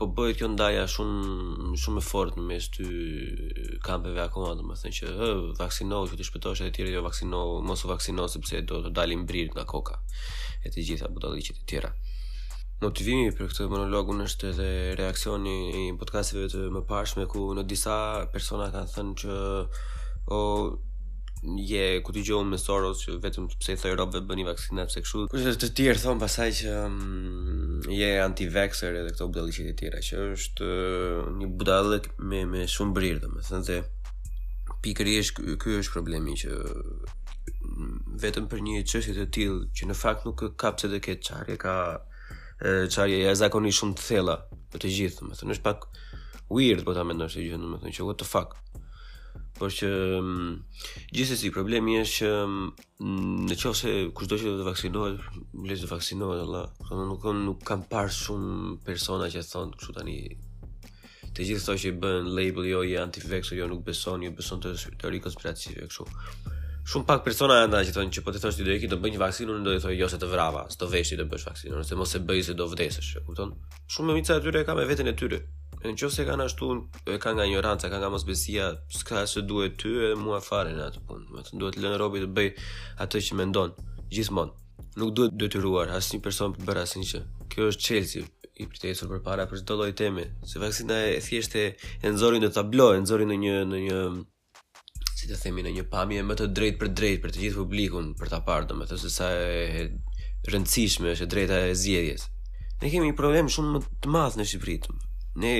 po bëhet kjo ndaja shumë shumë e fortë në mes dy kampeve akoma, domethënë që ë vaksinohu që të shpëtosh e tjera jo vaksinohu, mos u vaksinohu sepse do të dalin brirë nga koka e të gjitha budalliqet e tjera. Motivimi për këtë monologun është edhe reagimi i podcasteve të mëparshme ku disa persona kanë thënë që o je kurthi gjoja me Soros që vetëm pse i thu robëve bëni vaksinat e kështu kurse të tjerë thonë pastaj që mm, je anti-vaxxer edhe këto budalliqet e tjera që është uh, një budallallik me, me shumë brirë domethënë dhe pikërisht ky është problemi që mm, vetëm për një çështje të tillë që në fakt nuk ka pse të ketë çarje ka çarje jashtëzakonisht shumë të thella për të gjithë, domethënë është pak weird po ta mendosh të gjithë, domethënë që what the fuck. Por që mm, gjithsesi problemi është që mm, në qoftë se kushdo që do të vaksinohet, le të vaksinohet o vlla. Po nuk kam nuk kam parë shumë persona që thonë kështu tani. Të gjithë thonë që bën label jo je anti-vax, jo nuk beson, jo beson te teori konspirative kështu. Shumë pak persona janë ata që thonë që po të thosh ti do ikë do bëj një vaksinë, unë do të thoja jo se të vrava, s'do veç ti të bësh vaksinën, ose mos e bëj se do vdesësh, e kupton? Shumica e tyre e ka me veten e tyre. Në qoftë se kanë ashtu, e ka nga ignoranca, ka nga mosbesia, s'ka ç'na duhet ty e mua fare në atë punë. Më duhet lënë robi të bëj atë që mendon, gjithmonë. Nuk duhet detyruar, asnjë person për bërë asnjë gjë. Kjo është çelësi, i të ecurit përpara për çdo lloj teme, se vaksina thjesht e nxori në tablo, e nxori në një në një si të themi në një pamje më të drejtpërdrejtë për të gjithë publikun për ta parë domethënë se sa e rëndësishme është e drejta e zgjedhjes. Ne kemi një problem shumë më të madh në Shqipëri. Ne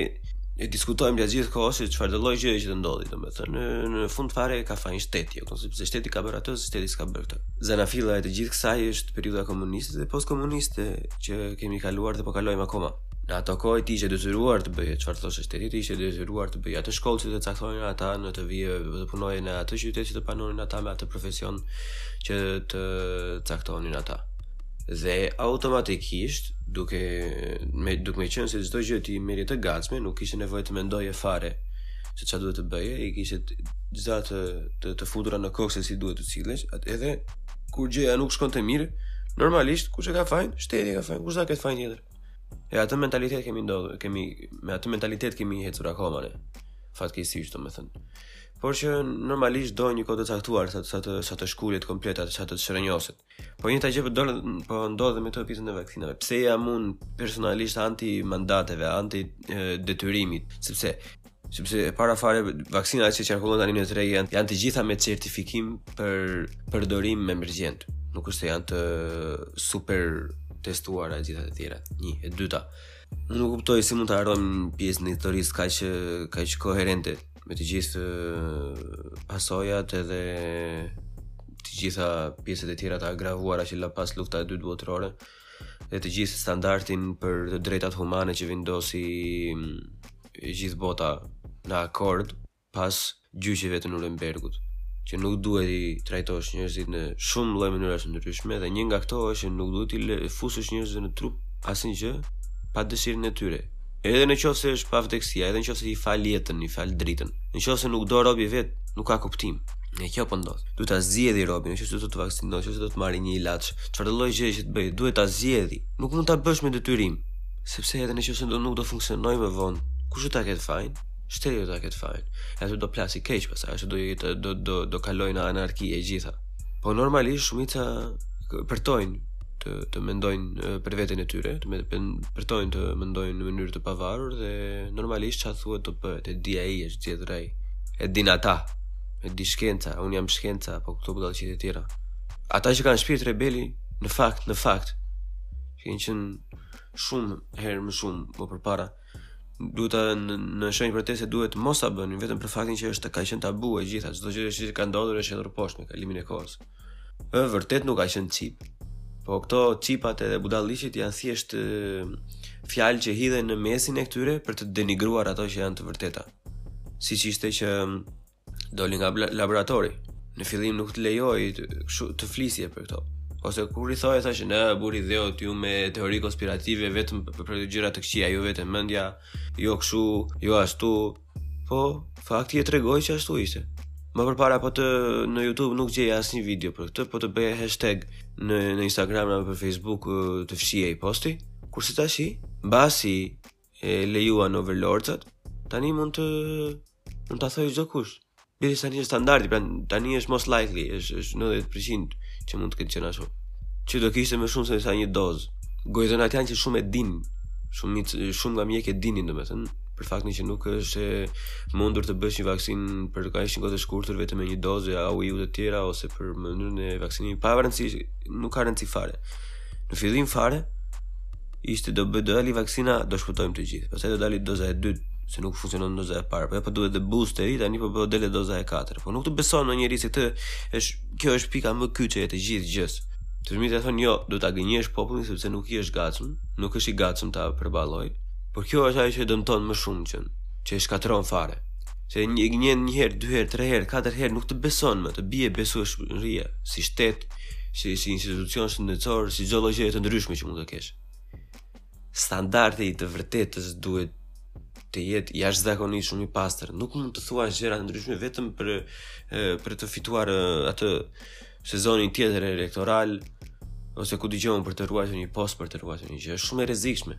e diskutojmë gjatë gjithë kohës se çfarëdo lloj gjëje që të ndodhë, domethënë në në fund fare ka fajin shteti, jo sepse shteti ka bërë atë, shteti s'ka bërë këtë. Zanafilla e të gjithë kësaj është periudha komuniste dhe postkomuniste që kemi kaluar dhe po kalojmë akoma. Në ato kohë ti ishe detyruar të bëje çfarë thoshte shteti, ti ishe detyruar të bëje atë shkollë që të caktonin ata dhe të vije të punoje në atë qytet që të çonin ata me atë profesion që të caktonin ata. Dhe automatikisht, duke me duke me qenë se çdo gjë ti merrje të gatshme, nuk kishe nevojë të mendoje fare se çfarë duhet të bëje, i kishe gjithë ato të, të futura në kokë se si duhet të sillesh, edhe kur gjëja nuk shkonte mirë, normalisht kush e ka fajin? Shteti ka fajin, kush do ketë fajin tjetër? E atë mentalitet kemi ndodhur, kemi me atë mentalitet kemi ecur akoma ne. Fatkeqësisht, domethënë. Por që normalisht do një kohë të caktuar sa sa të sa të shkulet komplet atë sa të çrrënjoset. Po e njëjta gjë po do po ndodh dhe me këtë pjesën e vaksinave. Pse jam un personalisht anti mandateve, anti detyrimit, sepse sepse e para fare vaksinat që qarkullojnë tani në treg janë janë të gjitha me certifikim për përdorim emergjent. Nuk është se janë të super testuara e gjitha të tjera. Një, e dyta. Unë nuk kuptoj si mund të harrojmë një pjesë të historisë kaq, kaq koherente me të gjithë pasojat edhe të gjitha pjesët e tjera të agravuara që la pas lufta e dytë botërore. dhe të gjithë standartin për të drejtat humane që vindosi gjithë bota në akord pas gjyqeve të Nurembergut që nuk duhet t'i trajtosh njerëzit në shumë lloj mënyrash të ndryshme dhe një nga këto është që nuk duhet t'i fusësh njerëzve në trup asnjë gjë pa dëshirën e tyre. Edhe në qoftë se është pavdekësia, edhe në qoftë se i fal jetën, i fal dritën, në qoftë se nuk do robi vet, nuk ka kuptim. Dhe kjo po ndodh. Duhet ta zgjedhi robi, në qoftë se do të vaksinohet, nëse do të marrë një ilaç, çfarë lloj gjëje që të bëj, duhet ta zgjedhi. Nuk mund ta bësh me detyrim, sepse edhe në qoftë se do nuk do funksionojë më vonë, kush do ta ketë fajin? Shteti do ta ketë fajin. E aty do plasi keq pastaj, ashtu do jetë do do do kalojë në anarki e gjitha. Po normalisht shumica përtojnë të të mendojnë për veten e tyre, përtojnë të mendojnë në mënyrë të pavarur dhe normalisht ça thuhet do bëhet, e di ai është zgjedhur ai. E din ata. E di shkenca, un jam shkenca, po këto budallëqet e tjera. Ata që kanë shpirt rebeli, në fakt, në fakt, kanë qenë shumë herë më shumë më përpara. duhet të ishte shenjë për të se duhet të mos ta bënin vetëm për faktin që është ka qenë tabu e gjitha çdo gjë që ka ndodhur është hedhur poshtë me kalimin e kohës. Ë vërtet nuk ka qenë çip. Po këto çipat edhe budallëqet janë thjesht fjalë që hidhen në mesin e këtyre për të denigruar ato që janë të vërteta. Siç ishte që Doli nga laboratori. Në fillim nuk të lejohej të, të flisje për këto. Ose kur i thoje thoshin burri dhe ti me teori konspirative vetëm për, për, gjëra të këqija, ju vete mendja, jo kështu, jo ashtu. Po, fakti e tregoi që ashtu ishte. Më përpara po të në YouTube nuk gjeje asnjë video për këtë, po të bëje hashtag në në Instagram apo në Facebook të fshihej posti. Kurse tash, mbasi e lejuan overlordsat, tani mund të mund ta thojë çdokush. Bile tani është standardi, pra tani është most likely, është është 90% që mund të ketë qenë ashtu. Që do kishte më shumë se sa një dozë. Gojëzonat janë që shumë e din, shumë shumë nga mjekët dinin domethënë, për faktin që nuk është e mundur të bësh një vaksinë për kaq një kohë të shkurtër vetëm me një dozë apo ku të tjera ose për mënyrën e vaksinimit pa rëndësi nuk ka rëndësi fare. Në fillim fare ishte do bëj do dali vaksina, do shpëtojmë të gjithë. Pastaj do dali doza e dytë, se nuk funksionon doza e parë. Po po duhet dhe boosteri, tani po po del edhe doza e katërt. Po nuk të beson më njeri se këtë është kjo është pika më kyçe e të gjithë gjës. Të fëmijët e thonë jo, do ta gënjesh popullin sepse nuk i është gatshëm, nuk është i gatshëm ta përballojë. Por kjo është ajo që e dëmton më shumë që që e shkatërron fare. Se e gënjen një herë, dy herë, tre herë, katër herë nuk të beson më, të bie besueshmëria si shtet, si si institucion shëndetësor, si çdo lloj gjëje të ndryshme që mund të kesh. Standardi i të vërtetës duhet të jetë jashtëzakonisht shumë i pastër. Nuk mund të thuash gjëra të ndryshme vetëm për për të fituar atë sezonin tjetër elektoral ose ku di unë për të ruajtur një post për të ruajtur një gjë. Është shumë e rrezikshme.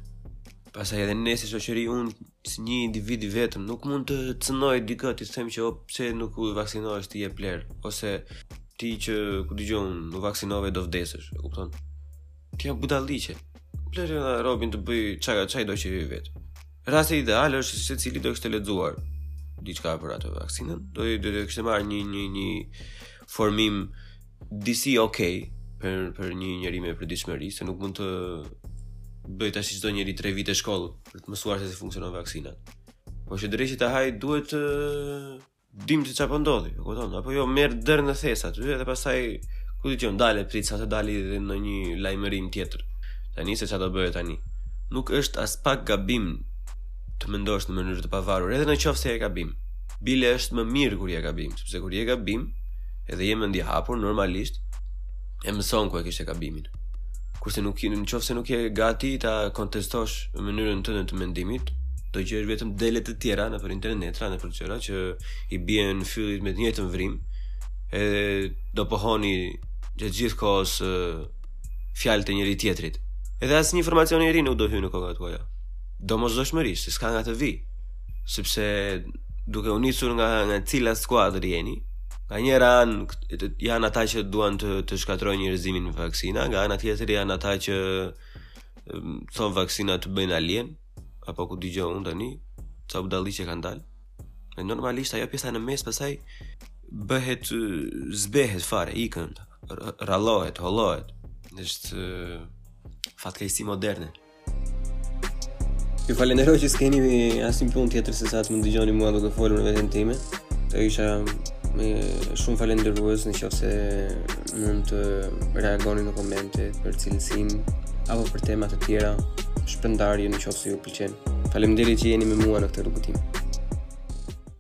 Pastaj edhe ne si shoqëri, unë Si një individ i vetëm, nuk mund të cënoj dikë të them që o pse nuk vaksinohesh ti, je plehrë, ose ti që ku di unë u vaksinove do vdesësh, e kupton? Të gjitha janë budallallëqe. Lëre dhe robin të bëjë çfarë do qejfi i vet. Rasti ideal është secili do kishte lexuar diçka për atë vaksinën, do i do të kishte marrë një një një formim disi ok për për një njeri në përditshmëri, se nuk mund të bëjë tash çdo njeri 3 vite shkollë për të mësuar se si funksionon vaksina. Po që dreqi ta hajë duhet të dimë se çfarë po ndodh, e kupton? Apo jo merr derr në thes aty edhe pastaj ku të ketë dalë prit sa të dalë dhe në një lajmërim tjetër. Tani se çfarë do bëhet tani. Nuk është aspak gabim të mendosh në mënyrë të pavarur, edhe në qoftë se je gabim. Bile është më mirë kur je gabim, sepse kur je gabim, edhe je mendjehapur normalisht, e mëson ku e kishte gabimin. Kurse nuk në qoftë se nuk je gati ta kontestosh mënyrën tënde të mendimit, do gjesh vetëm dele të tjera nëpër internet, në nëpër gjëra që i bien fyellit në të njëjtën vrimë, e do pohoni gjatë gjithë kohës fjalët e njëri-tjetrit. Edhe asnjë informacion i ri nuk do hyjë në kokat tuaja. Domosdoshmërisht, s'ka nga të vijë, sepse duke u nisur nga nga cila skuadër jeni, Nga njëra anë janë ata që duan të të shkatërrojnë njerëzimin me vaksina, nga ana tjetër janë ata që thonë vaksina të bën alien, apo ku di unë tani, sa budallallëqe kanë dalë. Dhe normalisht ajo pjesa në mes pastaj bëhet zbehet fare, ikën, rrallohet, hollohet. Është fatkeqësi moderne. Ju falenderoj që s'keni asnjë punë tjetër sesa të më dëgjoni mua duke folur me veten time. Do isha shumë falenderues në qoftë se mund të reagoni në komente për cilësinë apo për tema të tjera shpërndajeni në qoftë se ju pëlqen. Faleminderit që jeni me mua në këtë rrugëtim.